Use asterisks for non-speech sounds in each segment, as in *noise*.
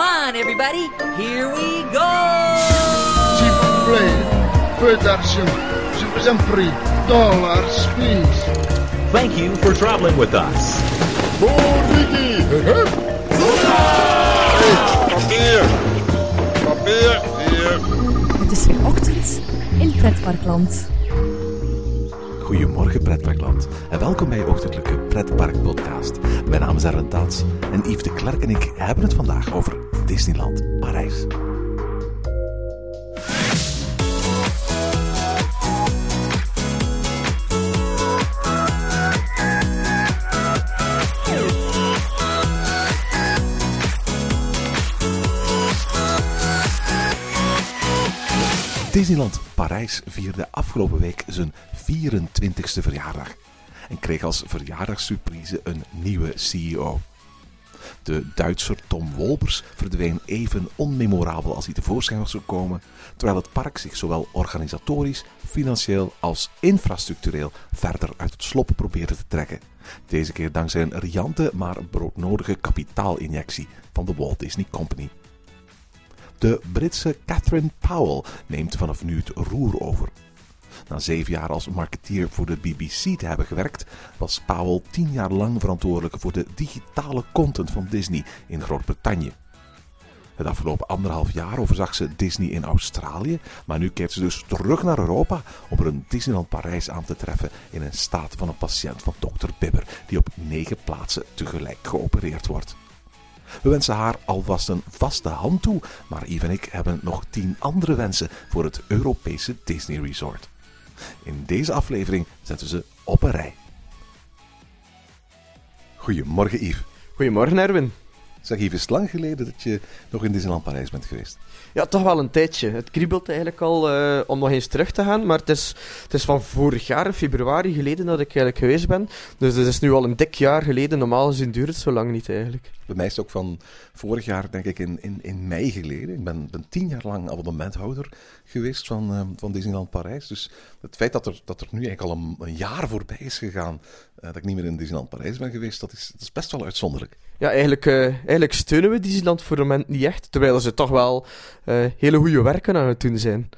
Come on, everybody. Here we go. S'il vous plaît, peu d'argent. Je vous en prie. Dollars, please. Thank you for traveling with us. Papier! Papier! Hier. Het is weer ochtend in Pretparkland. Goedemorgen Pretparkland en welkom bij je ochtendelijke Pretpark podcast. Mijn naam is Erwin Taats en Yves de Klerk en ik hebben het vandaag over Disneyland Parijs. Disneyland Parijs vierde afgelopen week zijn 24ste verjaardag en kreeg als verjaardagssurprise een nieuwe CEO. De Duitser Tom Wolpers verdween even onmemorabel als hij tevoorschijn was gekomen, terwijl het park zich zowel organisatorisch, financieel als infrastructureel verder uit het slop probeerde te trekken. Deze keer dankzij een riante maar broodnodige kapitaalinjectie van de Walt Disney Company. De Britse Catherine Powell neemt vanaf nu het roer over. Na zeven jaar als marketeer voor de BBC te hebben gewerkt, was Powell tien jaar lang verantwoordelijk voor de digitale content van Disney in Groot-Brittannië. Het afgelopen anderhalf jaar overzag ze Disney in Australië, maar nu keert ze dus terug naar Europa om er een Disneyland Parijs aan te treffen in een staat van een patiënt van Dr. Bibber, die op negen plaatsen tegelijk geopereerd wordt. We wensen haar alvast een vaste hand toe, maar Yves en ik hebben nog tien andere wensen voor het Europese Disney Resort. In deze aflevering zetten ze op een rij. Goedemorgen Yves. Goedemorgen, Erwin. Zeg Yves, is het lang geleden dat je nog in Disneyland Parijs bent geweest? Ja, toch wel een tijdje. Het kriebelt eigenlijk al uh, om nog eens terug te gaan, maar het is, het is van vorig jaar, februari geleden, dat ik eigenlijk geweest ben. Dus het is nu al een dik jaar geleden. Normaal gezien duurt het zo lang niet eigenlijk. Bij mij is het ook van vorig jaar, denk ik, in, in, in mei geleden. Ik ben, ben tien jaar lang abonnementhouder geweest van, uh, van Disneyland Parijs. Dus het feit dat er, dat er nu eigenlijk al een, een jaar voorbij is gegaan, uh, dat ik niet meer in Disneyland Parijs ben geweest, dat is, dat is best wel uitzonderlijk. Ja, eigenlijk, uh, eigenlijk steunen we Disneyland voor het moment niet echt, terwijl ze toch wel uh, hele goede werken aan het doen zijn.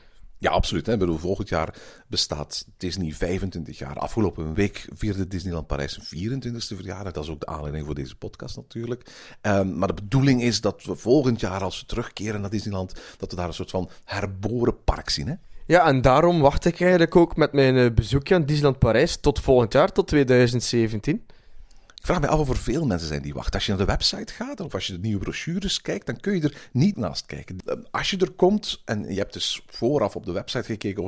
Ja, absoluut. Hè. Ik bedoel, volgend jaar bestaat Disney 25 jaar. Afgelopen week vierde Disneyland Parijs zijn 24e verjaardag. Dat is ook de aanleiding voor deze podcast natuurlijk. Um, maar de bedoeling is dat we volgend jaar, als we terugkeren naar Disneyland, dat we daar een soort van herboren park zien. Hè? Ja, en daarom wacht ik eigenlijk ook met mijn bezoekje aan Disneyland Parijs tot volgend jaar, tot 2017. Ik vraag me af of er veel mensen zijn die wachten. Als je naar de website gaat of als je de nieuwe brochures kijkt, dan kun je er niet naast kijken. Als je er komt en je hebt dus vooraf op de website gekeken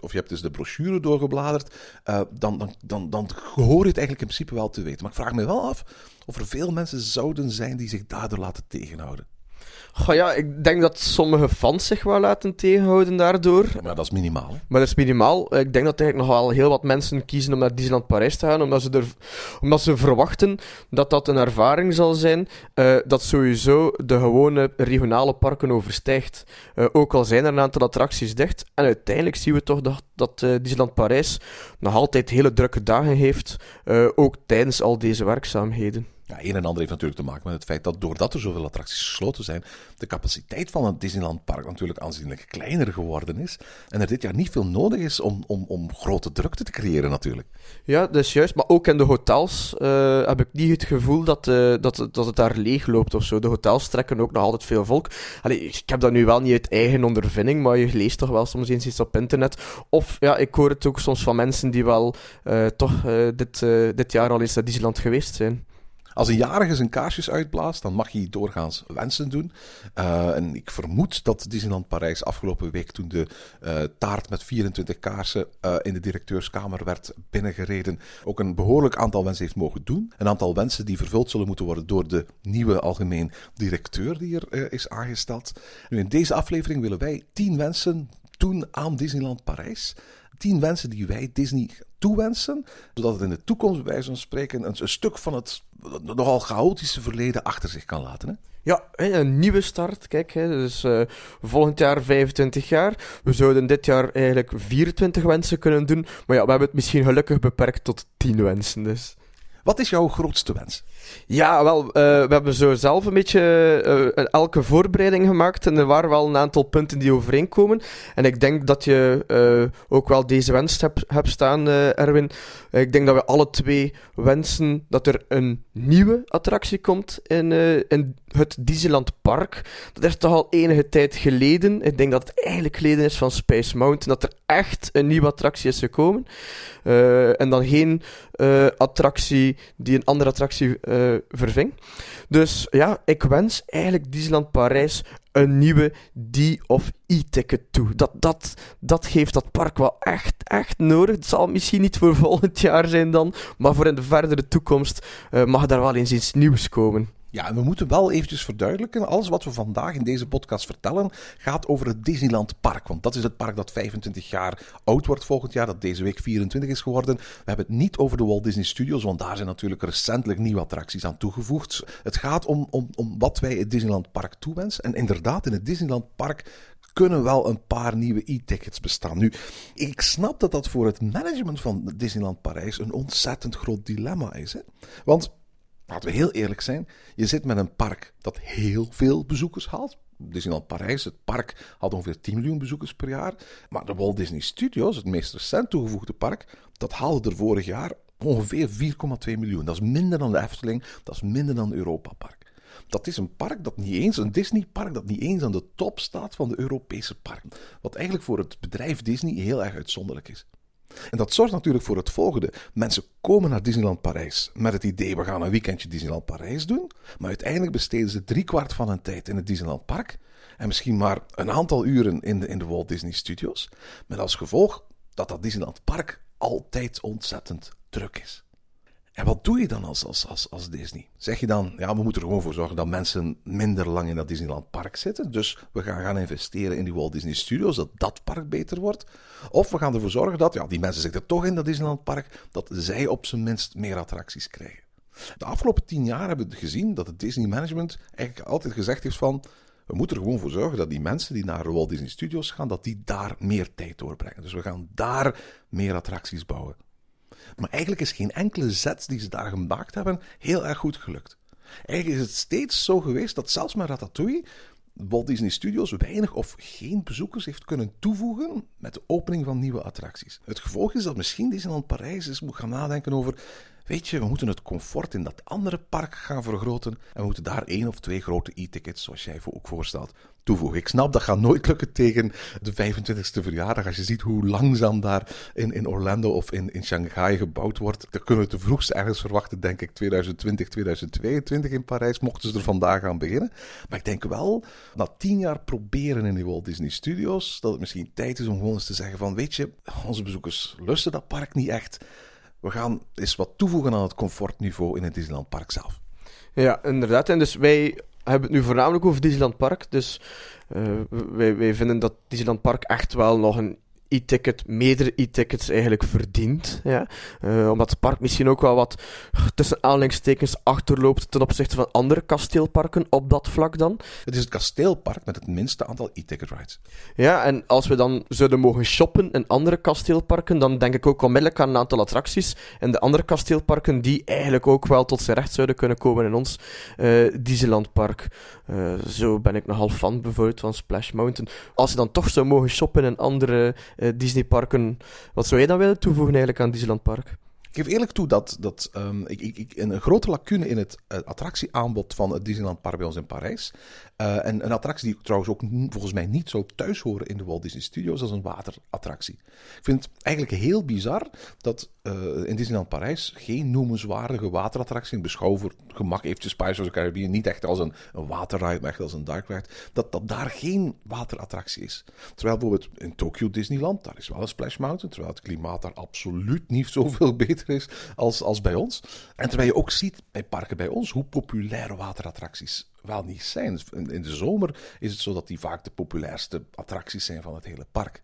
of je hebt dus de brochure doorgebladerd, uh, dan, dan, dan, dan hoor je het eigenlijk in principe wel te weten. Maar ik vraag me wel af of er veel mensen zouden zijn die zich daardoor laten tegenhouden. Goh, ja, ik denk dat sommige fans zich wel laten tegenhouden daardoor. Maar dat is minimaal. Maar dat is minimaal. Ik denk dat eigenlijk nog wel heel wat mensen kiezen om naar Disneyland Parijs te gaan, omdat ze, er, omdat ze verwachten dat dat een ervaring zal zijn uh, dat sowieso de gewone regionale parken overstijgt. Uh, ook al zijn er een aantal attracties dicht. En uiteindelijk zien we toch dat, dat uh, Disneyland Parijs nog altijd hele drukke dagen heeft, ook tijdens al deze werkzaamheden. Ja, een en ander heeft natuurlijk te maken met het feit dat doordat er zoveel attracties gesloten zijn, de capaciteit van het Disneyland Park natuurlijk aanzienlijk kleiner geworden is. En er dit jaar niet veel nodig is om, om, om grote drukte te creëren natuurlijk. Ja, dat is juist. Maar ook in de hotels uh, heb ik niet het gevoel dat, uh, dat, dat het daar leeg loopt of zo. De hotels trekken ook nog altijd veel volk. Allee, ik heb dat nu wel niet uit eigen ondervinding, maar je leest toch wel soms eens iets op internet. Of ja, ik hoor het ook soms van mensen die wel uh, toch dit, dit jaar al eens naar Disneyland geweest zijn. Als een jarige zijn kaarsjes uitblaast, dan mag hij doorgaans wensen doen. Uh, en ik vermoed dat Disneyland Parijs afgelopen week, toen de uh, taart met 24 kaarsen uh, in de directeurskamer werd binnengereden, ook een behoorlijk aantal wensen heeft mogen doen. Een aantal wensen die vervuld zullen moeten worden door de nieuwe algemeen directeur die er is aangesteld. Nu, in deze aflevering willen wij 10 wensen doen aan Disneyland Parijs. 10 wensen die wij Disney toewensen, zodat het in de toekomst, bij van spreken, een, stuk van het nogal chaotische verleden achter zich kan laten. Hè? Ja, een nieuwe start. Kijk, dus volgend jaar 25 jaar. We zouden dit jaar eigenlijk 24 wensen kunnen doen. Maar ja, we hebben het misschien gelukkig beperkt tot 10 wensen. Dus. Wat is jouw grootste wens? Ja, wel, uh, we hebben zo zelf een beetje uh, elke voorbereiding gemaakt en er waren wel een aantal punten die overeenkomen. En ik denk dat je ook wel deze wens hebt, hebt staan, Erwin. ik denk dat we alle twee wensen dat er een nieuwe attractie komt in, in het Disneyland Park. Dat is toch al enige tijd geleden. Ik denk dat het eigenlijk geleden is van Space Mountain. Dat er echt een nieuwe attractie is gekomen. Uh, en dan geen uh, attractie die een andere attractie uh, verving. Dus ja, ik wens eigenlijk Disneyland Parijs een nieuwe D of E-ticket toe. Dat, dat, dat geeft dat park wel echt, echt nodig. Het zal misschien niet voor volgend jaar zijn dan, maar voor in de verdere toekomst mag daar wel eens iets nieuws komen. Ja, en we moeten wel eventjes verduidelijken. Alles wat we vandaag in deze podcast vertellen gaat over het Disneyland Park. Want dat is het park dat 25 jaar oud wordt volgend jaar, dat deze week 24 is geworden. We hebben het niet over de Walt Disney Studios, want daar zijn natuurlijk recentelijk nieuwe attracties aan toegevoegd. Het gaat om, om, om wat wij het Disneyland Park toewensen. En inderdaad, in het Disneyland Park kunnen wel een paar nieuwe e-tickets bestaan. Nu, ik snap dat dat voor het management van Disneyland Parijs een ontzettend groot dilemma is. Hè? Want laten we heel eerlijk zijn, je zit met een park dat heel veel bezoekers haalt. Disneyland Parijs, het park had ongeveer 10 miljoen bezoekers per jaar. Maar de Walt Disney Studios, het meest recent toegevoegde park, dat haalde er vorig jaar ongeveer 4,2 miljoen. Dat is minder dan de Efteling, dat is minder dan Europa Park. Dat is een park dat niet eens, een Disney-park dat niet eens aan de top staat van de Europese parken. Wat eigenlijk voor het bedrijf Disney heel erg uitzonderlijk is. En dat zorgt natuurlijk voor het volgende. Mensen komen naar Disneyland Parijs met het idee, we gaan een weekendje Disneyland Parijs doen. Maar uiteindelijk besteden ze driekwart van hun tijd in het Disneyland Park. En misschien maar een aantal uren in de, in de Walt Disney Studios. Met als gevolg dat dat Disneyland Park altijd ontzettend druk is. En wat doe je dan als, als, als, als Disney? Zeg je dan, ja, we moeten er gewoon voor zorgen dat mensen minder lang in dat Disneyland park zitten. Dus we gaan gaan investeren in die Walt Disney Studios, dat dat park beter wordt. Of we gaan ervoor zorgen dat, ja, die mensen zitten toch in dat Disneyland park, dat zij op zijn minst meer attracties krijgen. De afgelopen tien jaar hebben we gezien dat het Disney management eigenlijk altijd gezegd heeft van, we moeten er gewoon voor zorgen dat die mensen die naar Walt Disney Studios gaan, dat die daar meer tijd doorbrengen. Dus we gaan daar meer attracties bouwen. Maar eigenlijk is geen enkele zet die ze daar gemaakt hebben heel erg goed gelukt. Eigenlijk is het steeds zo geweest dat zelfs met Ratatouille Walt Disney Studios weinig of geen bezoekers heeft kunnen toevoegen met de opening van nieuwe attracties. Het gevolg is dat misschien Disneyland Parijs eens moet gaan nadenken over Weet je, we moeten het comfort in dat andere park gaan vergroten. En we moeten daar één of twee grote e-tickets, zoals jij ook voorstelt, toevoegen. Ik snap dat gaat nooit lukken tegen de 25e verjaardag. Als je ziet hoe langzaam daar in, in Orlando of in, in Shanghai gebouwd wordt, dan kunnen we het vroegst ergens verwachten, denk ik, 2020, 2022 in Parijs, mochten ze er vandaag aan beginnen. Maar ik denk wel, na tien jaar proberen in die Walt Disney Studios, dat het misschien tijd is om gewoon eens te zeggen van, weet je, onze bezoekers lusten dat park niet echt we gaan eens wat toevoegen aan het comfortniveau in het Disneyland Park zelf. Ja, inderdaad. En dus wij hebben het nu voornamelijk over Disneyland Park. Dus uh, wij, wij vinden dat Disneyland Park echt wel nog een e-ticket, meerdere e-tickets eigenlijk verdient. Ja? Uh, omdat het park misschien ook wel wat tussen aanleidingstekens achterloopt ten opzichte van andere kasteelparken op dat vlak dan. Het is het kasteelpark met het minste aantal e-ticket rides. Ja, en als we dan zouden mogen shoppen in andere kasteelparken, dan denk ik ook onmiddellijk aan een aantal attracties en de andere kasteelparken die eigenlijk ook wel tot zijn recht zouden kunnen komen in ons uh, Disneyland Park. Uh, zo ben ik nogal fan bijvoorbeeld van Splash Mountain. Als je dan toch zou mogen shoppen in andere Disneyparken, wat zou jij dan willen toevoegen eigenlijk aan Disneyland Park? Ik geef eerlijk toe dat, dat um, ik, ik, een grote lacune in het uh, attractieaanbod van het Disneyland Park in Parijs. Uh, en een attractie die trouwens ook volgens mij niet zou thuis horen in de Walt Disney Studios, dat is een waterattractie. Ik vind het eigenlijk heel bizar dat in Disneyland Parijs geen noemenswaardige waterattractie, beschouw voor gemak eventjes Pirates of the Caribbean, niet echt als een, een waterride, maar echt als een dark ride, dat, dat daar geen waterattractie is. Terwijl bijvoorbeeld in Tokyo Disneyland, daar is wel een Splash Mountain, terwijl het klimaat daar absoluut niet zoveel beter is als, als bij ons. En terwijl je ook ziet bij parken bij ons hoe populair waterattracties wel niet zijn. In, de zomer is het zo dat die vaak de populairste attracties zijn van het hele park.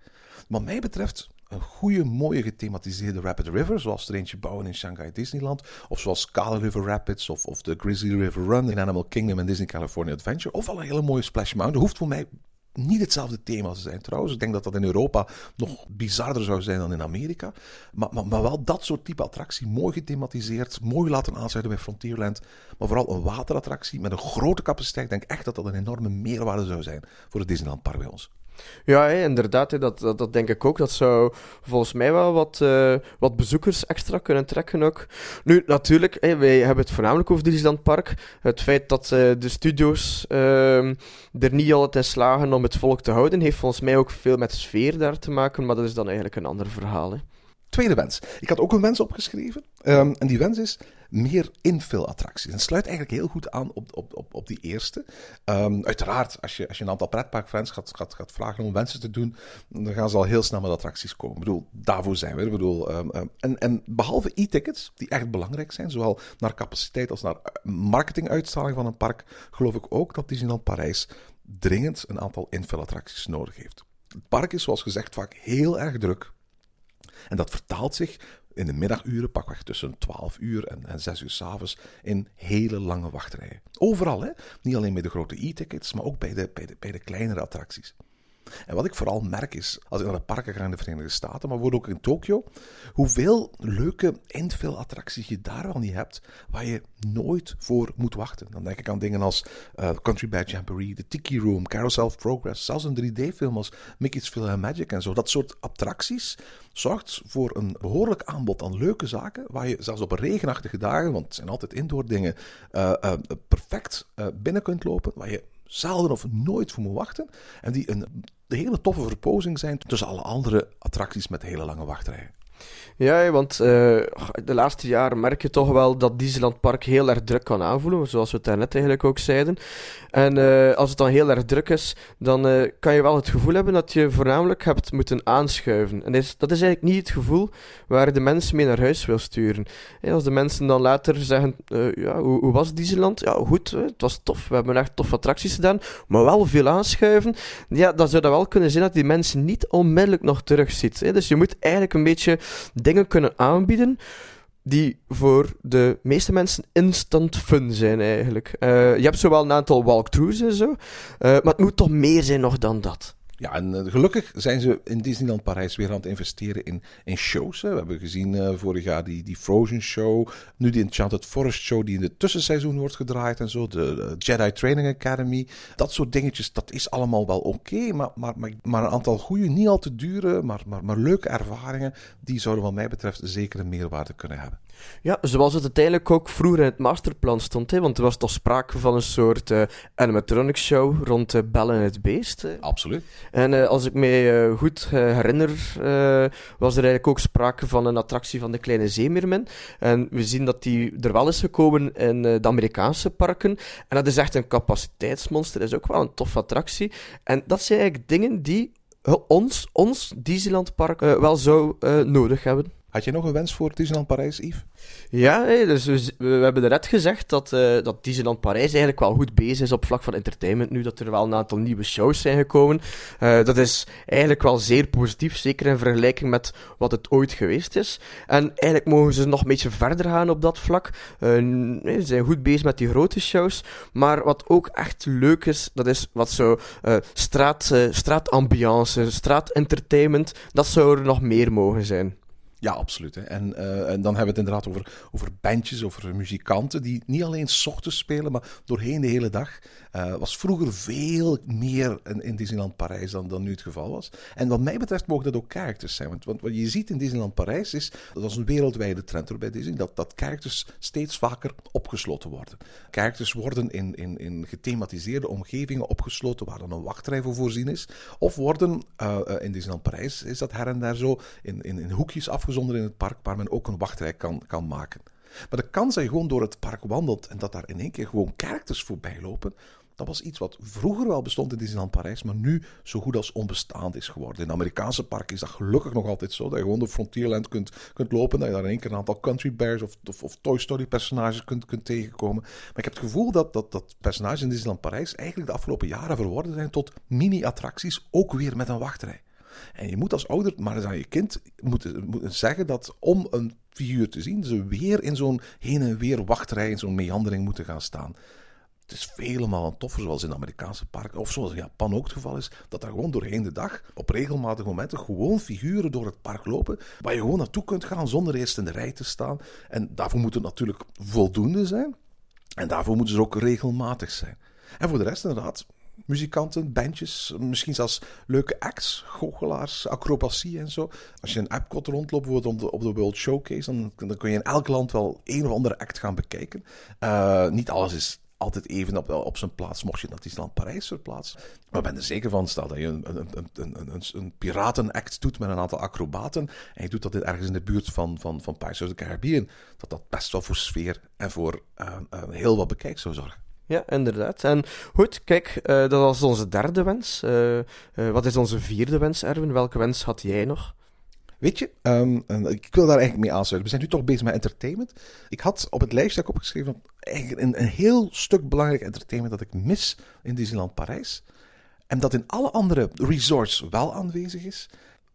Wat mij betreft een goede, mooie gethematiseerde Rapid River, zoals er eentje bouwen in Shanghai Disneyland, of zoals Kala River Rapids, of, of de Grizzly River Run in Animal Kingdom en Disney California Adventure, of al een hele mooie Splash Mountain, hoeft voor mij niet hetzelfde thema zijn trouwens. Ik denk dat dat in Europa nog bizarder zou zijn dan in Amerika. Maar, maar, maar wel dat soort type attractie, mooi gethematiseerd, mooi laten aansluiten bij Frontierland. Maar vooral een waterattractie met een grote capaciteit. Ik denk echt dat dat een enorme meerwaarde zou zijn voor het Disneyland Park bij ons. Ja, inderdaad, dat, dat, denk ik ook. Dat zou volgens mij wel wat, eh, wat bezoekers extra kunnen trekken ook. Nu, natuurlijk, wij hebben het voornamelijk over Disneyland Park. Het feit dat eh, de studio's ehm, er niet altijd in slagen om het volk te houden, heeft volgens mij ook veel met sfeer daar te maken, maar dat is dan eigenlijk een ander verhaal. Tweede wens. Ik had ook een wens opgeschreven. Ehm, en die wens is meer infill-attracties. En sluit eigenlijk heel goed aan op, op, op, op die eerste. Ehm, uiteraard, als je, als je een aantal pretparkfans gaat, gaat, gaat vragen om wensen te doen, dan gaan ze al heel snel met attracties komen. Ik bedoel, daarvoor zijn we. Ik bedoel, ehm, en, en behalve e-tickets, die echt belangrijk zijn, zowel naar capaciteit als naar marketinguitstraling van een park, geloof ik ook dat Disneyland Parijs dringend een aantal infill-attracties nodig heeft. Het park is, zoals gezegd, vaak heel erg druk. En dat vertaalt zich in de middaguren, pakweg tussen 12 uur en, en 6 uur s'avonds, in hele lange wachtrijen. Overal, hè? niet alleen bij de grote e-tickets, maar ook bij de, bij, de, bij de kleinere attracties. En wat ik vooral merk is, als ik naar de parken ga in de Verenigde Staten, maar wordt ook in Tokio, hoeveel leuke infill-attracties je daar wel niet hebt, waar je nooit voor moet wachten. Dan denk ik aan dingen als uh, Country Bad Jamboree, The Tiki Room, Carousel of Progress, zelfs een 3D-film als Mickey's Film Magic en zo. Dat soort attracties zorgt voor een behoorlijk aanbod aan leuke zaken, waar je zelfs op regenachtige dagen, want het zijn altijd indoor dingen, uh, uh, perfect binnen kunt lopen, waar je zelden of nooit voor moet wachten. En die een, hele toffe verpozing zijn tussen alle andere attracties met hele lange wachtrijen. Ja, want uh, de laatste jaren merk je toch wel dat Disneyland Park heel erg druk kan aanvoelen, zoals we het daarnet eigenlijk ook zeiden. En uh, als het dan heel erg druk is, dan uh, kan je wel het gevoel hebben dat je voornamelijk hebt moeten aanschuiven. En dat is, dat is eigenlijk niet het gevoel waar de mensen mee naar huis wil sturen. En als de mensen dan later zeggen, ja, hoe, hoe, was Disneyland? Ja, goed, het was tof, we hebben echt toffe attracties gedaan, maar wel veel aanschuiven. Ja, dan zou dat wel kunnen zijn dat die mensen niet onmiddellijk nog terugziet. Hè? Dus je moet eigenlijk een beetje dingen kunnen aanbieden die voor de meeste mensen instant fun zijn eigenlijk. Uh, je hebt zowel een aantal walkthroughs en zo, uh, maar het moet toch meer zijn nog dan dat. Ja, en uh, gelukkig zijn ze in Disneyland Parijs weer aan het investeren in, in shows. We hebben gezien uh, vorig jaar die, die Frozen Show. Nu die Enchanted Forest Show die in het tussenseizoen wordt gedraaid en zo. De, Jedi Training Academy. Dat soort dingetjes, dat is allemaal wel oké. Maar, maar, maar, maar, een aantal goede, niet al te dure, maar, maar, maar leuke ervaringen. Die zouden wat mij betreft zeker een meerwaarde kunnen hebben. Ja, zoals het uiteindelijk ook vroeger in het masterplan stond. Hè? Want er was toch sprake van een soort uh, animatronic show rond uh, Belle en het Beest. Hè? Absoluut. En uh, als ik me goed herinner, was er eigenlijk ook sprake van een attractie van de Kleine Zeemeermin. En we zien dat die er wel is gekomen in de Amerikaanse parken. En dat is echt een capaciteitsmonster. Dat is ook wel een toffe attractie. En dat zijn eigenlijk dingen die ons, ons Disneyland Park, wel zou nodig hebben. Had je nog een wens voor Disneyland Parijs, Yves? Ja, dus we, we hebben net gezegd dat, uh, dat Disneyland Parijs eigenlijk wel goed bezig is op vlak van entertainment nu, dat er wel een aantal nieuwe shows zijn gekomen. Uh, dat is eigenlijk wel zeer positief, zeker in vergelijking met wat het ooit geweest is. En eigenlijk mogen ze nog een beetje verder gaan op dat vlak. Uh, ze zijn goed bezig met die grote shows, maar wat ook echt leuk is, dat is wat zo straat, straatambiance, straatentertainment, dat zou er nog meer mogen zijn. Ja, absoluut. Hè. En, uh, en dan hebben we het inderdaad over, over bandjes, over muzikanten die niet alleen s ochtends spelen, maar doorheen de hele dag. Uh, was vroeger veel meer in, Disneyland Parijs dan, dan nu het geval was. En wat mij betreft mogen dat ook characters zijn. Want, want wat je ziet in Disneyland Parijs is, dat is een wereldwijde trend bij Disney, dat, dat characters steeds vaker opgesloten worden. Characters worden in, in, in gethematiseerde omgevingen opgesloten waar dan een wachtrij voor voorzien is. Of worden uh, in Disneyland Parijs, is dat her en daar zo, in, in, in hoekjes afgesloten zonder in het park waar men ook een wachtrij kan, kan maken. Maar de kans dat je gewoon door het park wandelt en dat daar in één keer gewoon characters voorbij lopen, dat was iets wat vroeger wel bestond in Disneyland Parijs, maar nu zo goed als onbestaand is geworden. In de Amerikaanse parken is dat gelukkig nog altijd zo, dat je gewoon door Frontierland kunt, kunt lopen, dat je daar in één keer een aantal Country Bears of, of, of Toy Story personages kunt, kunt tegenkomen. Maar ik heb het gevoel dat, dat, dat personages in Disneyland Parijs eigenlijk de afgelopen jaren verworden zijn tot mini-attracties, ook weer met een wachtrij. En je moet als ouder maar eens aan je kind moeten zeggen dat om een figuur te zien, ze weer in zo'n heen en weer wachtrij, in zo'n meandering moeten gaan staan. Het is vele malen toffer, zoals in de Amerikaanse parken, of zoals in Japan ook het geval is, dat er gewoon doorheen de dag, op regelmatige momenten, gewoon figuren door het park lopen, waar je gewoon naartoe kunt gaan zonder eerst in de rij te staan. En daarvoor moet het natuurlijk voldoende zijn. En daarvoor moeten ze ook regelmatig zijn. En voor de rest inderdaad, muzikanten, bandjes, misschien zelfs leuke acts, goochelaars, acrobatie en zo. Als je een Epcot rondloopt, bijvoorbeeld op de, op de World Showcase, dan, dan kun je in elk land wel een of andere act gaan bekijken. Uh, niet alles is altijd even op, op zijn plaats, mocht je naar Disneyland Parijs verplaatsen. Maar ik ben er zeker van, stel dat je een, een, een, een, piratenact doet met een aantal acrobaten, en je doet dat ergens in de buurt van, van, van of the Caribbean, dat dat best wel voor sfeer en voor uh, uh, heel wat bekijk zou zorgen. Ja, inderdaad. En goed, kijk, uh, dat was onze derde wens. Uh, uh, wat is onze vierde wens, Erwin? Welke wens had jij nog? Weet je, um, ik wil daar eigenlijk mee aansluiten. We zijn nu toch bezig met entertainment. Ik had op het lijstje dat opgeschreven eigenlijk een, een heel stuk belangrijk entertainment dat ik mis in Disneyland Parijs. En dat in alle andere resorts wel aanwezig is.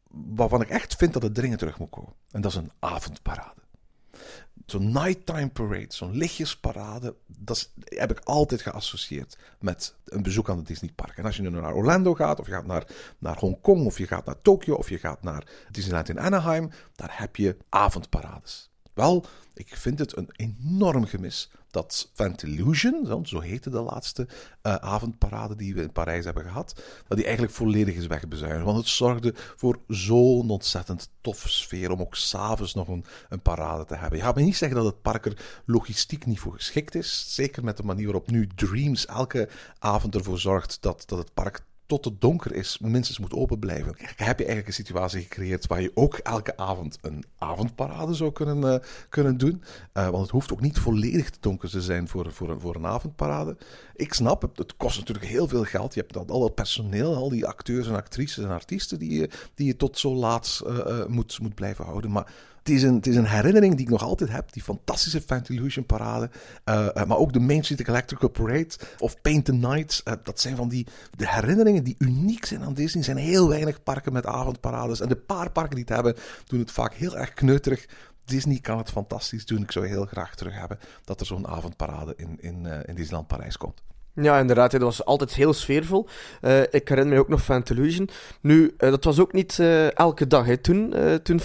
Waarvan ik echt vind dat het dringend terug moet komen. En dat is een avondparade zo'n nighttime parade, zo'n lichtjesparade, dat heb ik altijd geassocieerd met een bezoek aan het Disneypark. En als je nu naar Orlando gaat, of je gaat naar, naar Hongkong, of je gaat naar Tokio, of je gaat naar Disneyland in Anaheim, daar heb je avondparades. Wel, ik vind het een enorm gemis dat Fantillusion, zo heette de laatste uh, avondparade die we in Parijs hebben gehad, dat die eigenlijk volledig is wegbezuinigd. Want het zorgde voor zo'n ontzettend toffe sfeer om ook s'avonds nog een, een parade te hebben. Je gaat me niet zeggen dat het park er logistiek niet voor geschikt is. Zeker met de manier waarop nu Dreams elke avond ervoor zorgt dat, dat het park tot het donker is, minstens moet open blijven. heb je eigenlijk een situatie gecreëerd waar je ook elke avond een avondparade zou kunnen, uh, kunnen doen. Uh, want het hoeft ook niet volledig te donker te zijn voor, voor, voor een avondparade. Ik snap, het, het kost natuurlijk heel veel geld. Je hebt dan al dat personeel, al die acteurs en actrices en artiesten die je, die je tot zo laat uh, moet, moet blijven houden. Maar het is, een, het is een herinnering die ik nog altijd heb. Die fantastische Fantillusion parade. Uh, uh, maar ook de Main Street Electrical Parade of Paint the Night. Uh, dat zijn van die de herinneringen die uniek zijn aan Disney. Er zijn heel weinig parken met avondparades. En de paar parken die het hebben, doen het vaak heel erg kneuterig. Disney kan het fantastisch doen. Ik zou heel graag terug hebben dat er zo'n avondparade in, in, in Disneyland Parijs komt. Ja, inderdaad. Dat was altijd heel sfeervol. Uh, ik herinner me ook nog Fantalusion. Nu, uh, dat was ook niet uh, elke dag hè, toen, toen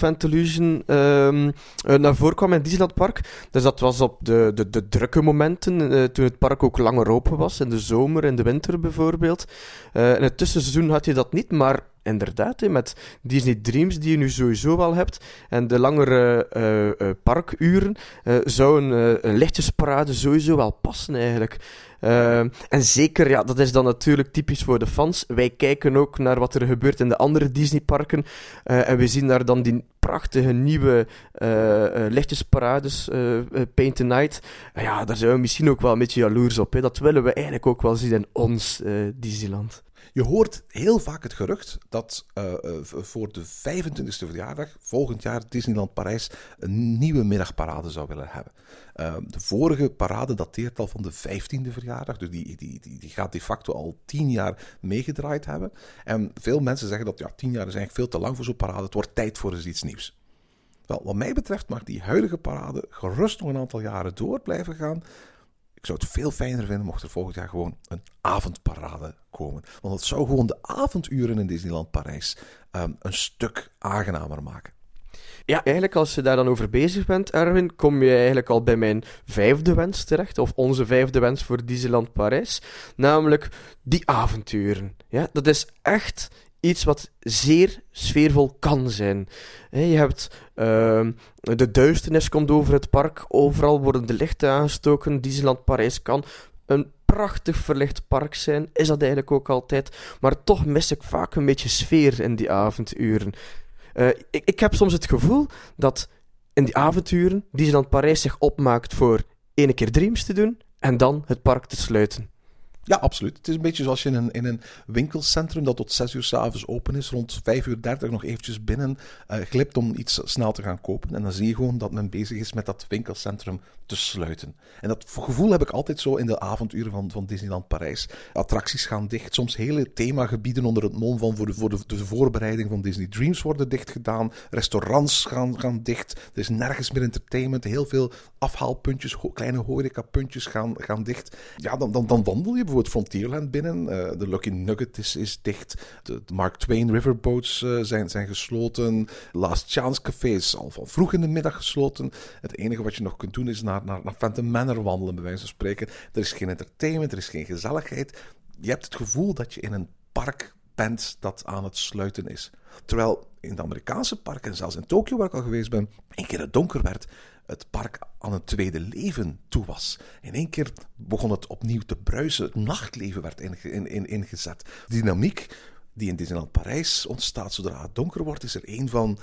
ehm, naar voren kwam in Disneyland Park. Dus dat was op de, de, de drukke momenten, toen het park ook langer open was. In de zomer, in de winter bijvoorbeeld. in het tussenseizoen had je dat niet, maar inderdaad, met Disney Dreams die je nu sowieso wel hebt en de langere uh, uh, parkuren, uh, zou een, een lichtjesparade sowieso wel passen eigenlijk. en zeker, ja, dat is dan natuurlijk typisch voor de fans. Wij kijken ook naar wat er gebeurt in de andere Disneyparken en we zien daar dan die prachtige nieuwe lichtjesparades, Paint the Night. ja, daar zijn we misschien ook wel een beetje jaloers op. Dat willen we eigenlijk ook wel zien in ons Disneyland. Je hoort heel vaak het gerucht dat uh, voor de 25e verjaardag volgend jaar Disneyland Parijs een nieuwe middagparade zou willen hebben. Uh, de vorige parade dateert al van de 15e verjaardag, dus die, die, die, die gaat de facto al 10 jaar meegedraaid hebben. En veel mensen zeggen dat ja, 10 jaar is eigenlijk veel te lang voor zo'n parade, het wordt tijd voor eens iets nieuws. Wel, wat mij betreft mag die huidige parade gerust nog een aantal jaren door blijven gaan. Ik zou het veel fijner vinden mocht er volgend jaar gewoon een avondparade komen. Want het zou gewoon de avonduren in Disneyland Parijs um, een stuk aangenamer maken. Ja, eigenlijk als je daar dan over bezig bent, Erwin, kom je eigenlijk al bij mijn vijfde wens terecht. Of onze vijfde wens voor Disneyland Parijs. Namelijk die avonturen. Ja, dat is echt iets wat zeer sfeervol kan zijn. je hebt uh, de duisternis komt over het park, overal worden de lichten aangestoken. Disneyland Parijs kan een prachtig verlicht park zijn, is dat eigenlijk ook altijd. Maar toch mis ik vaak een beetje sfeer in die avonduren. Uh, ik, ik heb soms het gevoel dat in die avonturen Disneyland Parijs zich opmaakt voor ene keer Dreams te doen en dan het park te sluiten. Ja, absoluut. Het is een beetje zoals je in een, in een winkelcentrum dat tot 6 uur s'avonds open is, rond 5 uur 30 nog eventjes binnen uh, glipt om iets snel te gaan kopen. En dan zie je gewoon dat men bezig is met dat winkelcentrum te sluiten. En dat gevoel heb ik altijd zo in de avonduren van, van Disneyland Parijs. Attracties gaan dicht, soms hele themagebieden onder het mom van voor de, voor de, voorbereiding van Disney Dreams worden dicht gedaan. Restaurants gaan, gaan dicht. Er is nergens meer entertainment. Heel veel afhaalpuntjes, kleine horecapuntjes gaan, gaan dicht. Ja, dan, dan, dan wandel je bijvoorbeeld Frontierland binnen. Eh, de Lucky Nugget is, is dicht. De, de Mark Twain Riverboats eh, zijn, zijn gesloten. Last Chance Café is al van vroeg in de middag gesloten. Het enige wat je nog kunt doen is naar, naar, naar Phantom Manor wandelen, bij wijze van spreken. Er is geen entertainment, er is geen gezelligheid. Je hebt het gevoel dat je in een park bent dat aan het sluiten is. Terwijl in de Amerikaanse parken, en zelfs in Tokio waar ik al geweest ben, een keer het donker werd, het park aan een tweede leven toe was. In één keer begon het opnieuw te bruisen. Het nachtleven werd in, in, ingezet. De dynamiek die in Disneyland Parijs ontstaat zodra het donker wordt, is er één van.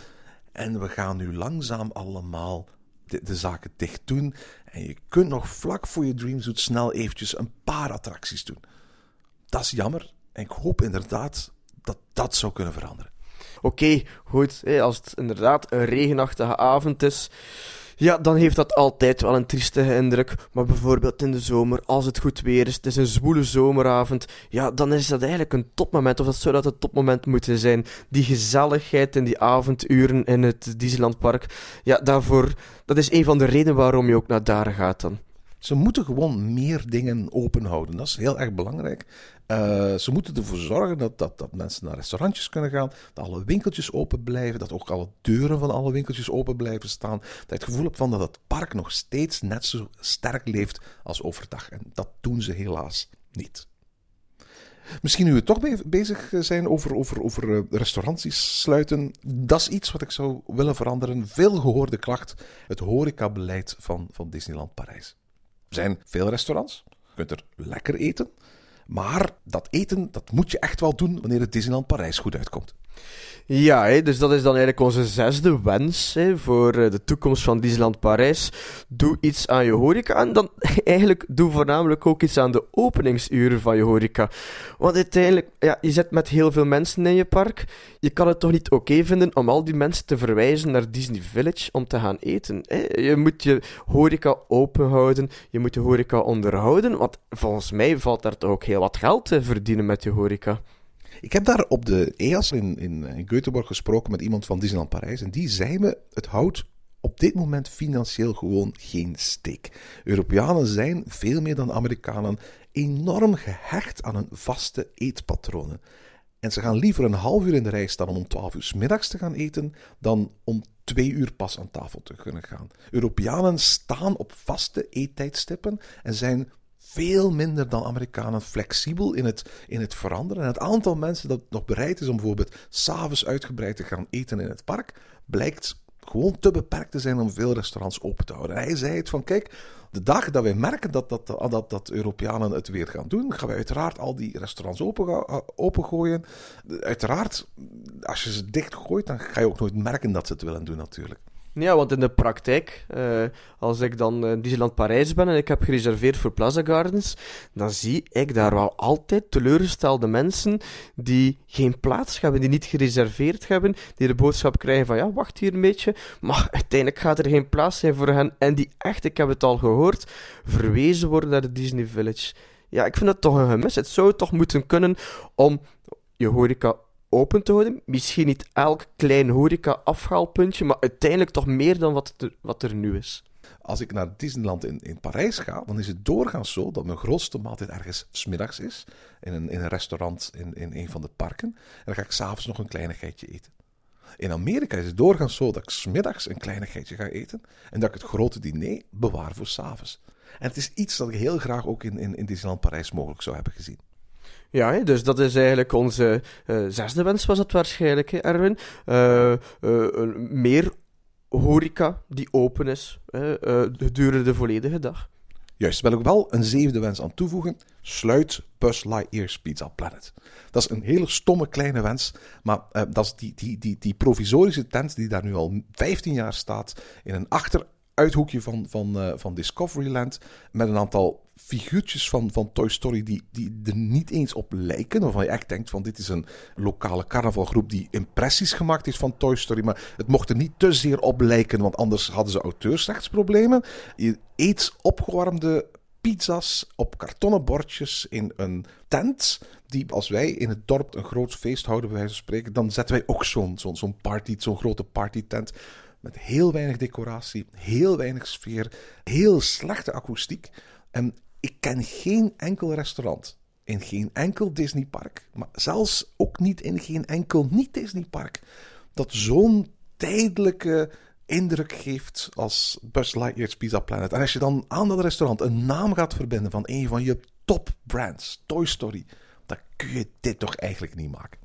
En we gaan nu langzaam allemaal de, zaken dicht doen. En je kunt nog vlak voor je Dreamsuit snel eventjes een paar attracties doen. Dat is jammer. En ik hoop inderdaad dat dat zou kunnen veranderen. Oké, goed. Als het inderdaad een regenachtige avond is, ja, dan heeft dat altijd wel een triestige indruk. Maar bijvoorbeeld in de zomer, als het goed weer is, het is een zwoele zomeravond, ja, dan is dat eigenlijk een topmoment. Of dat zou dat topmoment moeten zijn. Die gezelligheid in die avonduren in het Disneylandpark, ja, daarvoor, dat is een van de redenen waarom je ook naar daar gaat dan. Ze moeten gewoon meer dingen open houden. Dat is heel erg belangrijk. Eh, ze moeten ervoor zorgen dat, dat, dat mensen naar restaurantjes kunnen gaan, dat alle winkeltjes open blijven, dat ook alle deuren van alle winkeltjes open blijven staan. Dat je het gevoel hebt van dat het park nog steeds net zo sterk leeft als overdag. En dat doen ze helaas niet. Misschien nu we toch be- bezig zijn over, over, over eh, restaurantjes sluiten. Dat is iets wat ik zou willen veranderen. Veel gehoorde klacht. Het horecabeleid van, van Disneyland Parijs. Er zijn veel restaurants. Je kunt er lekker eten. Maar dat eten, dat moet je echt wel doen wanneer het Disneyland Parijs goed uitkomt. Ja, dus dat is dan eigenlijk onze zesde wens voor eh, de toekomst van Disneyland Parijs. Doe iets aan je horeca en dan *laughs* eigenlijk doe voornamelijk ook iets aan de openingsuren van je horeca. Want uiteindelijk, ja, je zit met heel veel mensen in je park. Je kan het toch niet oké vinden om al die mensen te verwijzen naar Disney Village om te gaan eten. Je moet je horeca open houden, je moet je horeca onderhouden, want volgens mij valt daar toch ook heel wat geld te verdienen met je horeca. Ik heb daar op de EAS in, in, Göteborg gesproken met iemand van Disneyland Parijs. En die zei me, het houdt op dit moment financieel gewoon geen steek. Europeanen zijn, veel meer dan Amerikanen, enorm gehecht aan hun vaste eetpatronen. En ze gaan liever een half uur in de rij staan om om 12 uur middags te gaan eten, dan om twee uur pas aan tafel te kunnen gaan. Europeanen staan op vaste eettijdstippen en zijn veel minder dan Amerikanen flexibel in het, in het veranderen. En het aantal mensen dat nog bereid is om bijvoorbeeld s'avonds uitgebreid te gaan eten in het park, blijkt gewoon te beperkt te zijn om veel restaurants open te houden. En hij zei het van, kijk, de dag dat wij merken dat, dat, dat, dat Europeanen het weer gaan doen, gaan wij uiteraard al die restaurants open, opengooien. Uiteraard, als je ze dichtgooit, dan ga je ook nooit merken dat ze het willen doen natuurlijk. Ja, want in de praktijk, eh, als ik dan in Disneyland Parijs ben en ik heb gereserveerd voor Plaza Gardens, dan zie ik daar wel altijd teleurgestelde mensen die geen plaats hebben, die niet gereserveerd hebben, die de boodschap krijgen van ja, wacht hier een beetje, maar uiteindelijk gaat er geen plaats zijn voor hen en die echt, ik heb het al gehoord, verwezen worden naar de Disney Village. Ja, ik vind dat toch een gemis. Het zou toch moeten kunnen om je horeca open te houden. Misschien niet elk klein horeca-afhaalpuntje, maar uiteindelijk toch meer dan wat er, wat er nu is. Als ik naar Disneyland in, in Parijs ga, dan is het doorgaans zo dat mijn grootste maaltijd ergens smiddags is. In een, in een restaurant in, in een van de parken. En dan ga ik s'avonds nog een kleinigheidje eten. In Amerika is het doorgaans zo dat ik smiddags een kleinigheidje ga eten. En dat ik het grote diner bewaar voor s'avonds. En het is iets dat ik heel graag ook in, in, in Disneyland Parijs mogelijk zou hebben gezien. Ja, dus dat is eigenlijk onze uh, zesde wens, was het waarschijnlijk, hè, Erwin. Uh, uh, meer horeca die open is gedurende de volledige dag. Juist, wil ik wel een zevende wens aan toevoegen. Sluit Buzz Lightyear's Pizza Planet. Dat is een hele stomme kleine wens, maar dat is die, die, die, die provisorische tent die daar nu al 15 jaar staat in een achter uithoekje van, van, eh, van Discoveryland. Met een aantal figuurtjes van, van Toy Story die, die er niet eens op lijken. Waarvan je echt denkt van dit is een lokale carnavalgroep die impressies gemaakt heeft van Toy Story. Maar het mocht er niet te zeer op lijken, want anders hadden ze auteursrechtsproblemen. Je eet opgewarmde pizza's op kartonnen bordjes in een tent. Die als wij in het dorp een groot feest houden, bij wijze van spreken, dan zetten wij ook zo'n zo'n party, zo'n grote partytent. Met heel weinig decoratie, heel weinig sfeer, heel slechte akoestiek. En ik ken geen enkel restaurant in geen enkel Disneypark, maar zelfs ook niet in geen enkel niet-Disneypark, dat zo'n tijdelijke indruk geeft als Buzz Lightyear's Pizza Planet. En als je dan aan dat restaurant een naam gaat verbinden van een van je top brands, Toy Story, dan kun je dit toch eigenlijk niet maken.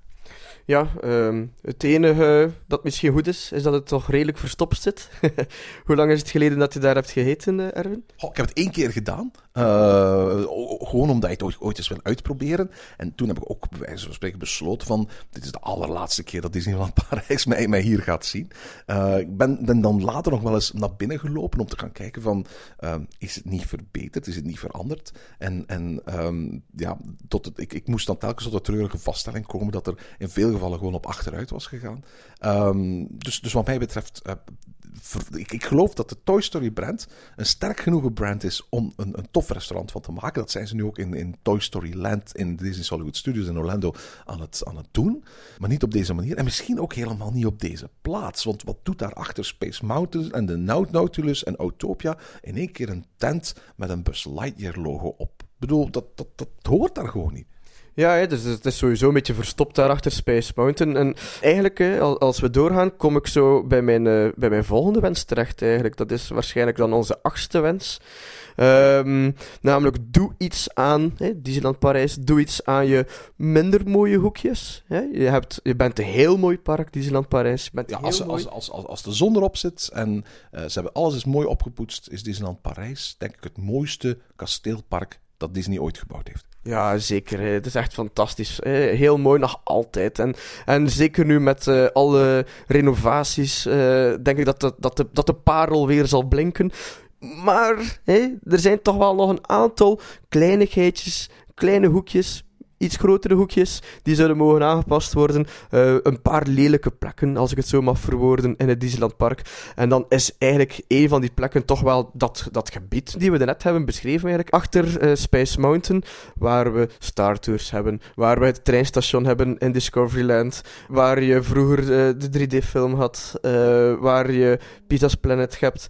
Ja, ehm, het enige dat misschien goed is, is dat het toch redelijk verstopt zit. *laughs* Hoe lang is het geleden dat je daar hebt gegeten, eh, Erwin? Goh, ik heb het één keer gedaan. Uh, gewoon omdat ik het ooit, ooit eens wil uitproberen. En toen heb ik ook bij wijze van spreken besloten van... Dit is de allerlaatste keer dat Disneyland *laughs* Parijs mij, mij hier gaat zien. Uh, ik ben, dan later nog wel eens naar binnen gelopen om te gaan kijken van... Uh, is het niet verbeterd? Is het niet veranderd? En, en um, ja, tot het, ik, ik moest dan telkens tot de treurige vaststelling komen dat er in veel gevallen gewoon op achteruit was gegaan. Um, dus, dus wat mij betreft ik, ik, geloof dat de Toy Story brand een sterk genoeg brand is om een, een tof restaurant van te maken. Dat zijn ze nu ook in, in Toy Story Land in Disney Hollywood Studios in Orlando aan het, aan het doen. Maar niet op deze manier. En misschien ook helemaal niet op deze plaats. Want wat doet daar achter Space Mountain en de Nautilus en Autopia in één keer een tent met een Buzz Lightyear logo op? Ik bedoel, dat, dat, dat hoort daar gewoon niet. Ja, dus het is sowieso een beetje verstopt daar achter Space Mountain. En eigenlijk, hè, als we doorgaan, kom ik zo bij mijn, uh, bij mijn volgende wens terecht. Eigenlijk. Dat is waarschijnlijk dan onze achtste wens. Um, namelijk, doe iets aan, hè, Disneyland Parijs, doe iets aan je minder mooie hoekjes. Hè. Je, hebt, je bent een heel mooi park, Disneyland Parijs. Bent ja, als, als, als, als, als de zon erop zit en uh, ze hebben alles is mooi opgepoetst, is Disneyland Parijs denk ik het mooiste kasteelpark dat Disney ooit gebouwd heeft. Ja, zeker. Het is echt fantastisch. Heel mooi nog altijd. En, en zeker nu met uh, alle renovaties, uh, denk ik dat de, dat, de, dat de parel weer zal blinken. Maar er zijn toch wel nog een aantal kleinigheidjes, kleine hoekjes iets grotere hoekjes, die zouden mogen aangepast worden. Uh, een paar lelijke plekken, als ik het zo mag verwoorden, in het Disneyland Park. En dan is eigenlijk een van die plekken toch wel dat, dat gebied die we net hebben beschreven eigenlijk, achter uh, Space Mountain, waar we Star Tours hebben, waar we het treinstation hebben in Discoveryland, waar je vroeger uh, de 3D-film had, waar je Pizza's Planet hebt.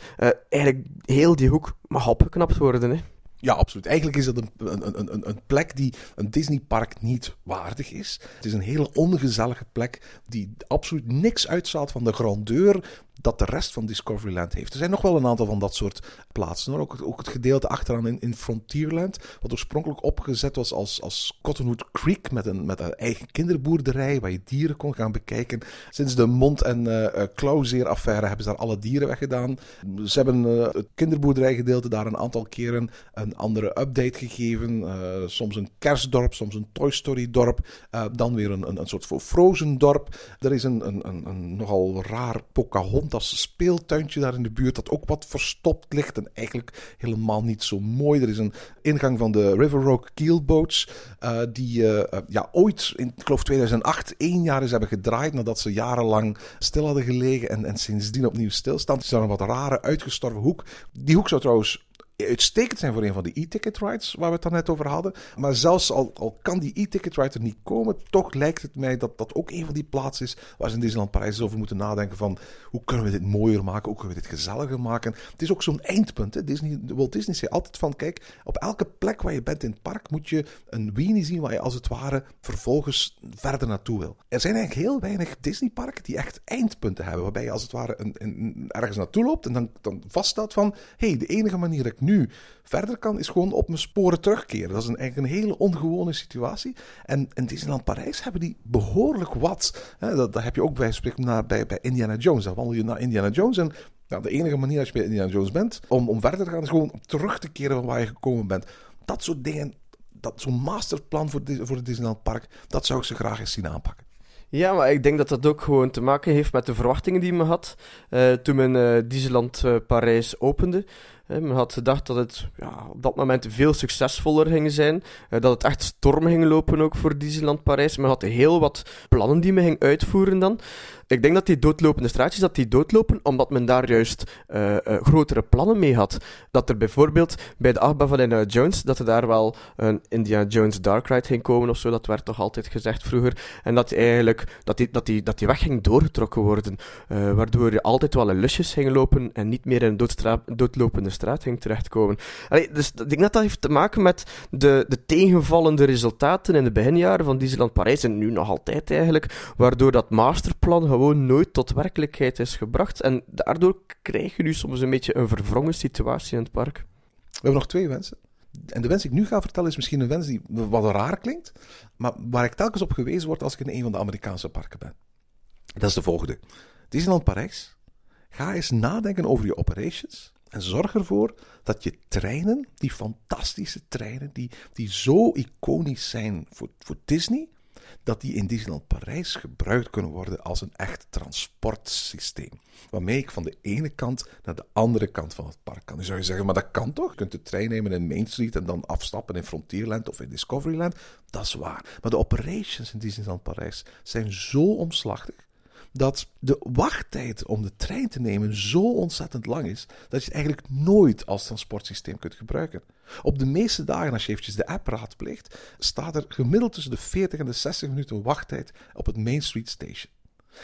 eigenlijk heel die hoek mag opgeknapt worden, hè. Ja, absoluut. Eigenlijk is dat een, een, een, een plek die een Disneypark niet waardig is. Het is een hele ongezellige plek die absoluut niks uitstraalt van de grandeur dat de rest van Discoveryland heeft. Er zijn nog wel een aantal van dat soort plaatsen. Ook, het gedeelte achteraan in, in Frontierland, wat oorspronkelijk opgezet was als, als Cottonwood Creek met een, met een eigen kinderboerderij waar je dieren kon gaan bekijken. Sinds de mond- en uh, hebben ze daar alle dieren weggedaan. Ze hebben uh, het kinderboerderijgedeelte daar een aantal keren een andere update gegeven. Soms een kerstdorp, soms een Toy Story dorp, dan weer een, een, een soort Frozen dorp. Er is een, een, een, een nogal raar Pocahontas als speeltuintje daar in de buurt dat ook wat verstopt ligt en eigenlijk helemaal niet zo mooi. Er is een ingang van de River Rock Keelboats uh, die uh, ja, ooit in ik geloof 2008 één jaar eens hebben gedraaid nadat ze jarenlang stil hadden gelegen en, en sindsdien opnieuw stilstaan. Is dan een wat rare uitgestorven hoek. Die hoek zou trouwens uitstekend zijn voor een van de e-ticket rides waar we het dan net over hadden. Maar zelfs al, al kan die e-ticket ride er niet komen, toch lijkt het mij dat dat ook een van die plaatsen is waar ze in Disneyland Parijs over moeten nadenken van hoe kunnen we dit mooier maken, hoe kunnen we dit gezelliger maken. Het is ook zo'n eindpunt. Hè? Disney, Walt Disney zei altijd van kijk, op elke plek waar je bent in het park moet je een weenie zien waar je als het ware vervolgens verder naartoe wil. Er zijn eigenlijk heel weinig Disneyparken die echt eindpunten hebben, waarbij je als het ware ergens naartoe loopt en dan, dan vaststelt van hé, hey, de enige manier dat ik nu verder kan, is gewoon op mijn sporen terugkeren. Dat is een, eigenlijk een hele ongewone situatie. En in Disneyland Parijs hebben die behoorlijk wat. Hè, dat, dat, heb je ook bij, bij, bij Indiana Jones. Dan wandel je naar Indiana Jones en nou, de enige manier als je bij Indiana Jones bent om, om verder te gaan, is gewoon terug te keren van waar je gekomen bent. Dat soort dingen, dat, zo'n masterplan voor, voor het Disneyland Park, dat zou ik ze graag eens zien aanpakken. Ja, maar ik denk dat dat ook gewoon te maken heeft met de verwachtingen die men had uh, toen men uh, Disneyland uh, Parijs opende. Men had gedacht dat het ja, op dat moment veel succesvoller ging zijn, dat het echt storm ging lopen ook voor Disneyland Parijs. Men had heel wat plannen die men ging uitvoeren dan. Ik denk dat die doodlopende straatjes, dat die doodlopen omdat men daar juist uh, uh, grotere plannen mee had. Dat er bijvoorbeeld bij de achtbaan van Indiana Jones, dat er daar wel een Indiana Jones Dark Ride ging komen of zo, dat werd toch altijd gezegd vroeger. En dat eigenlijk, dat die, dat die, dat die weg ging doorgetrokken worden, uh, waardoor je altijd wel in lusjes ging lopen en niet meer in een doodlopende straat ging terechtkomen. Dus ik denk dat dat heeft te maken met de, de tegenvallende resultaten in de beginjaren van Disneyland Parijs en nu nog altijd eigenlijk, waardoor dat masterplan gewoon nooit tot werkelijkheid is gebracht. En daardoor krijg je nu soms een beetje een verwrongen situatie in het park. We hebben nog twee wensen. En de wens die ik nu ga vertellen is misschien een wens die wat raar klinkt, maar waar ik telkens op gewezen word als ik in een van de Amerikaanse parken ben. Dat is de volgende. Disneyland Parijs. Ga eens nadenken over je operations en zorg ervoor dat je treinen, die fantastische treinen, die, die zo iconisch zijn voor, voor Disney, dat die in Disneyland Parijs gebruikt kunnen worden als een echt transportsysteem. Waarmee ik van de ene kant naar de andere kant van het park kan. Nu zou je zeggen, maar dat kan toch? Je kunt de trein nemen in Main Street en dan afstappen in Frontierland of in Discoveryland. Dat is waar. Maar de operations in Disneyland Parijs zijn zo omslachtig dat de wachttijd om de trein te nemen zo ontzettend lang is dat je het eigenlijk nooit als transportsysteem kunt gebruiken. Op de meeste dagen, als je eventjes de app raadpleegt, staat er gemiddeld tussen de 40 en de 60 minuten wachttijd op het Main Street Station.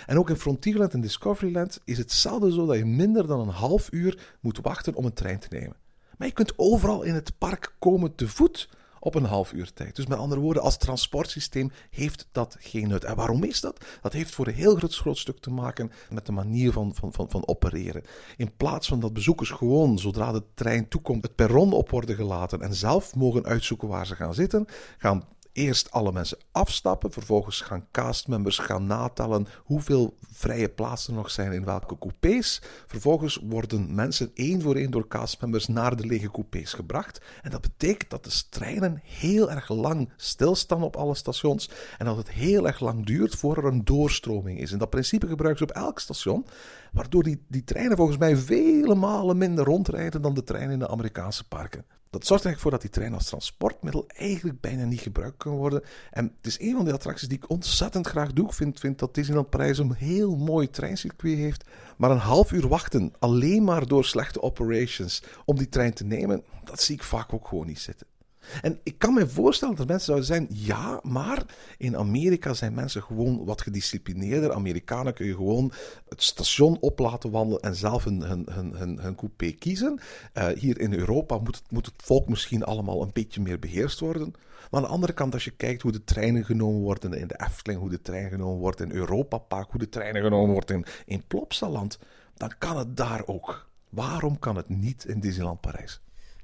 En ook in Frontierland en Discoveryland is het zelden zo dat je minder dan een half uur moet wachten om een trein te nemen. Maar je kunt overal in het park komen te voet op een half uur tijd. Dus met andere woorden, als transportsysteem heeft dat geen nut. En waarom is dat? Dat heeft voor een heel groot, groot stuk te maken met de manier van, van, van, van opereren. In plaats van dat bezoekers gewoon, zodra de trein toekomt, het perron op worden gelaten en zelf mogen uitzoeken waar ze gaan zitten, gaan eerst alle mensen afstappen. Vervolgens gaan castmembers gaan natellen hoeveel vrije plaatsen er nog zijn in welke coupés. Vervolgens worden mensen één voor één door castmembers naar de lege coupés gebracht. En dat betekent dat de treinen heel erg lang stilstaan op alle stations. En dat het heel erg lang duurt voor er een doorstroming is. En dat principe gebruiken ze op elk station. Waardoor die, die treinen volgens mij vele malen minder rondrijden dan de treinen in de Amerikaanse parken. Dat zorgt eigenlijk voor dat die trein als transportmiddel eigenlijk bijna niet gebruikt kan worden. En het is een van de attracties die ik ontzettend graag doe. Ik vind, vind dat Disneyland Parijs een heel mooi treincircuit heeft. Maar een half uur wachten, alleen maar door slechte operations, om die trein te nemen, dat zie ik vaak ook gewoon niet zitten. En ik kan me voorstellen dat mensen zouden zijn, ja, maar in Amerika zijn mensen gewoon wat gedisciplineerder. Amerikanen kun je gewoon het station op laten wandelen en zelf hun, hun, hun, hun, coupé kiezen. Uh, hier in Europa moet het, moet het volk misschien allemaal een beetje meer beheerst worden. Maar aan de andere kant, als je kijkt hoe de treinen genomen worden in de Efteling, hoe de trein genomen wordt in Europa Park, hoe de treinen genomen wordt in, in Plopsaland, dan kan het daar ook. Waarom kan het niet in Disneyland Parijs?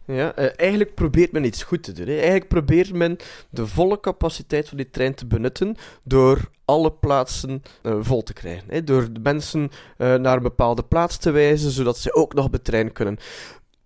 Ja, uh, eigenlijk probeert men iets goed te doen. Hè. Eigenlijk probeert men de volle capaciteit van die trein te benutten door alle plaatsen uh, vol te krijgen. Hè. Door de mensen uh, naar een bepaalde plaats te wijzen, zodat ze ook nog op de trein kunnen.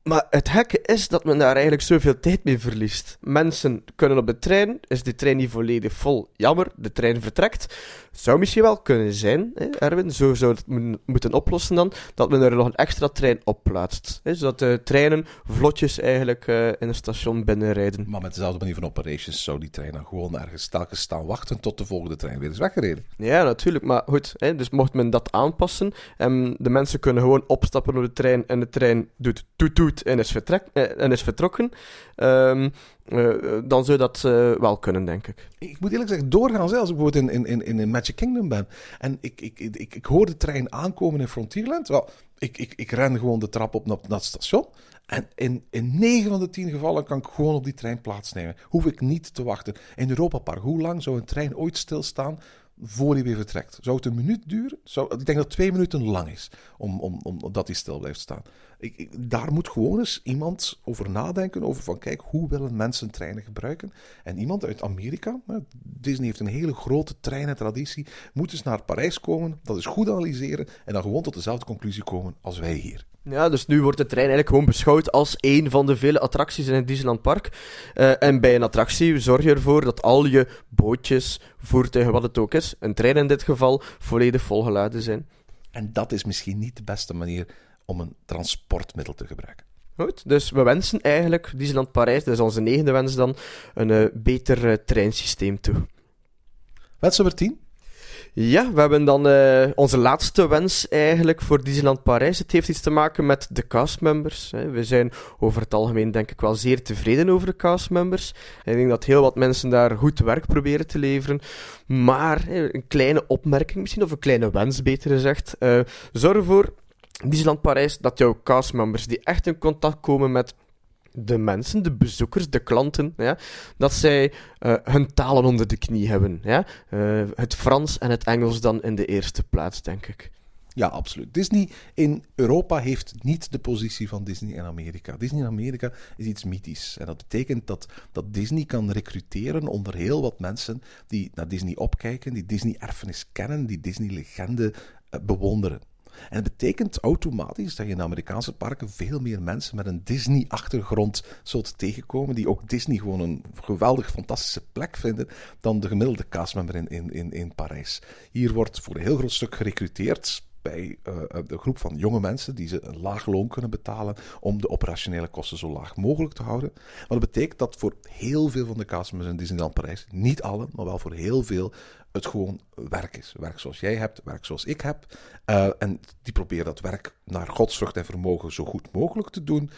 Maar het gekke is dat men daar eigenlijk zoveel tijd mee verliest. Mensen kunnen op de trein, is de trein niet volledig vol. Jammer, de trein vertrekt. Zou misschien wel kunnen zijn, hè, Erwin, zo zou het moeten oplossen dan, dat men er nog een extra trein op plaatst. Hè, zodat de treinen vlotjes eigenlijk uh, in een station binnenrijden. Maar met dezelfde manier van operations zou die trein dan gewoon ergens telkens staan wachten tot de volgende trein weer is weggereden. Ja, natuurlijk, maar goed, hè, dus mocht men dat aanpassen en de mensen kunnen gewoon opstappen op de trein en de trein doet toet toet en is, vertrek, eh, en is vertrokken, um, uh, dan zou dat uh, wel kunnen, denk ik. Ik moet eerlijk zeggen, doorgaan zelfs. Ik bijvoorbeeld in, in, in, in Magic Kingdom ben en ik, ik, ik, ik, hoor de trein aankomen in Frontierland. Wel, ik, ik, ik ren gewoon de trap op naar, naar het station. En in, in 9 van de 10 gevallen kan ik gewoon op die trein plaatsnemen. Hoef ik niet te wachten. In Europa Park, hoe lang zou een trein ooit stilstaan voor hij weer vertrekt? Zou het een minuut duren? Ik denk dat twee minuten lang is, om, om, om, omdat hij stil blijft staan. Ik, ik, daar moet gewoon eens iemand over nadenken, over van kijk, hoe willen mensen treinen gebruiken? En iemand uit Amerika, Disney heeft een hele grote treinentraditie, moet eens naar Parijs komen, dat is goed analyseren en dan gewoon tot dezelfde conclusie komen als wij hier. Ja, dus nu wordt de trein eigenlijk gewoon beschouwd als één van de vele attracties in het Disneyland Park. Uh, en bij een attractie zorg je ervoor dat al je bootjes, voertuigen, wat het ook is, een trein in dit geval, volledig volgeladen zijn. En dat is misschien niet de beste manier om een transportmiddel te gebruiken. Goed, dus we wensen eigenlijk Disneyland Parijs, dat is onze negende wens dan, een uh, beter uh, treinsysteem toe. Wens nummer 10? Ja, we hebben dan uh, onze laatste wens eigenlijk voor Disneyland Parijs. Het heeft iets te maken met de castmembers. We zijn over het algemeen denk ik wel zeer tevreden over de castmembers. Ik denk dat heel wat mensen daar goed werk proberen te leveren. Maar een kleine opmerking misschien, of een kleine wens beter gezegd. Uh, zorg ervoor Disneyland Parijs, dat jouw castmembers die echt in contact komen met de mensen, de bezoekers, de klanten, ja, dat zij uh, hun talen onder de knie hebben. Ja? Uh, het Frans en het Engels dan in de eerste plaats, denk ik. Ja, absoluut. Disney in Europa heeft niet de positie van Disney in Amerika. Disney in Amerika is iets mythisch. En dat betekent dat, dat Disney kan recruteren onder heel wat mensen die naar Disney opkijken, die Disney-erfenis kennen, die Disney-legende uh, bewonderen. En het betekent automatisch dat je in Amerikaanse parken veel meer mensen met een Disney-achtergrond zult tegenkomen, die ook Disney gewoon een geweldig, fantastische plek vinden, dan de gemiddelde castmember in, in, in, in Parijs. Hier wordt voor een heel groot stuk gerecruiteerd bij uh, de groep van jonge mensen die ze een laag loon kunnen betalen om de operationele kosten zo laag mogelijk te houden. Maar dat betekent dat voor heel veel van de castmembers in Disneyland Parijs, niet alle, maar wel voor heel veel, het gewoon werk is. Werk zoals jij hebt, werk zoals ik heb. Uh, en die proberen dat werk naar godsvrucht en vermogen zo goed mogelijk te doen.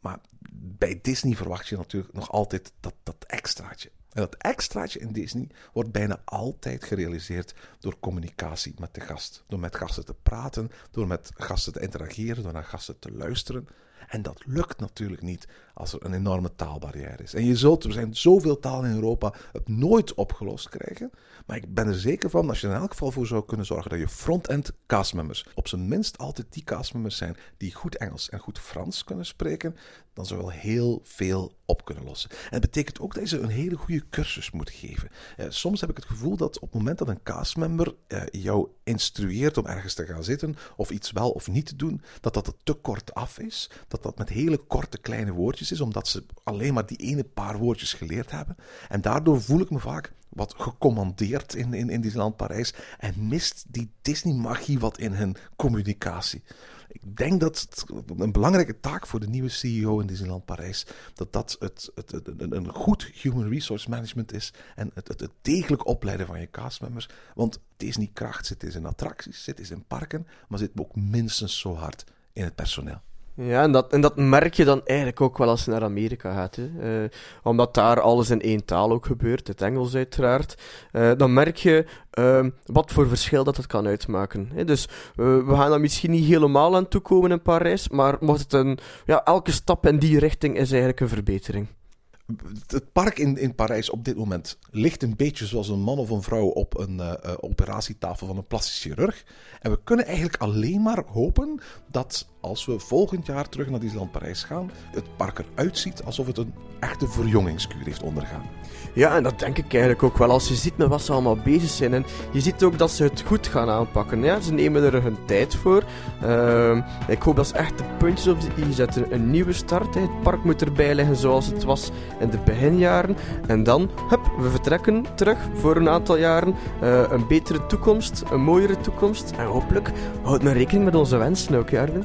Maar bij Disney verwacht je natuurlijk nog altijd dat, dat extraatje. En dat extraatje in Disney wordt bijna altijd gerealiseerd door communicatie met de gast. Door met gasten te praten, door met gasten te interageren, door naar gasten te luisteren. En dat lukt natuurlijk niet als er een enorme taalbarrière is. En je zult, er zijn zoveel talen in Europa, het nooit opgelost krijgen. Maar ik ben er zeker van, als je er in elk geval voor zou kunnen zorgen dat je front-end castmembers op zijn minst altijd die castmembers zijn die goed Engels en goed Frans kunnen spreken, dan zou wel heel veel op kunnen lossen. En dat betekent ook dat je ze een hele goede cursus moet geven. Eh, soms heb ik het gevoel dat op het moment dat een castmember eh, jou instrueert om ergens te gaan zitten, of iets wel of niet te doen, dat dat te kort af is. Dat dat met hele korte kleine woordjes is, omdat ze alleen maar die ene paar woordjes geleerd hebben. En daardoor voel ik me vaak wat gecommandeerd in, in, in Disneyland Parijs en mist die Disney-magie wat in hun communicatie. Ik denk dat het een belangrijke taak voor de nieuwe CEO in Disneyland Parijs, dat dat het, het, het, een goed human resource management is en het, het, degelijk opleiden van je castmembers. Want Disney kracht zit in attracties, zit in parken, maar zit ook minstens zo hard in het personeel. Ja, en dat, en dat merk je dan eigenlijk ook wel als je naar Amerika gaat. Hè. Uh, omdat daar alles in één taal ook gebeurt, het Engels uiteraard. Uh, dan merk je uh, wat voor verschil dat het kan uitmaken. Hè. Dus we gaan er misschien niet helemaal aan toekomen in Parijs, maar mocht het een, ja, elke stap in die richting is eigenlijk een verbetering het park in, in Parijs op dit moment ligt een beetje zoals een man of een vrouw op een operatietafel van een plastisch chirurg. En we kunnen eigenlijk alleen maar hopen dat als we volgend jaar terug naar Disneyland Parijs gaan, het park eruit ziet alsof het een echte verjongingskuur heeft ondergaan. Ja, en dat denk ik eigenlijk ook wel. Als je ziet met wat ze allemaal bezig zijn. En je ziet ook dat ze het goed gaan aanpakken. Ja, ze nemen er hun tijd voor. Uh, ik hoop dat ze echt de puntjes op de i zetten. Een nieuwe start. Het park moet erbij liggen zoals het was in de beginjaren. En dan, hup, we vertrekken terug voor een aantal jaren. Uh, een betere toekomst, een mooiere toekomst. En hopelijk houden we rekening met onze wensen ook, Jarvin.